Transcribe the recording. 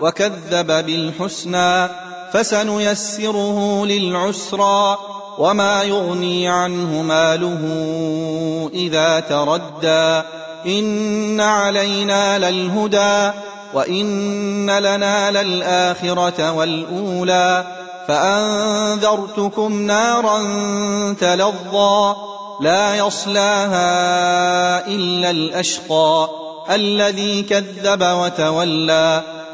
وكذب بالحسنى فسنيسره للعسرى وما يغني عنه ماله إذا تردى إن علينا للهدى وإن لنا للآخرة والأولى فأنذرتكم نارا تلظى لا يصلاها إلا الأشقى الذي كذب وتولى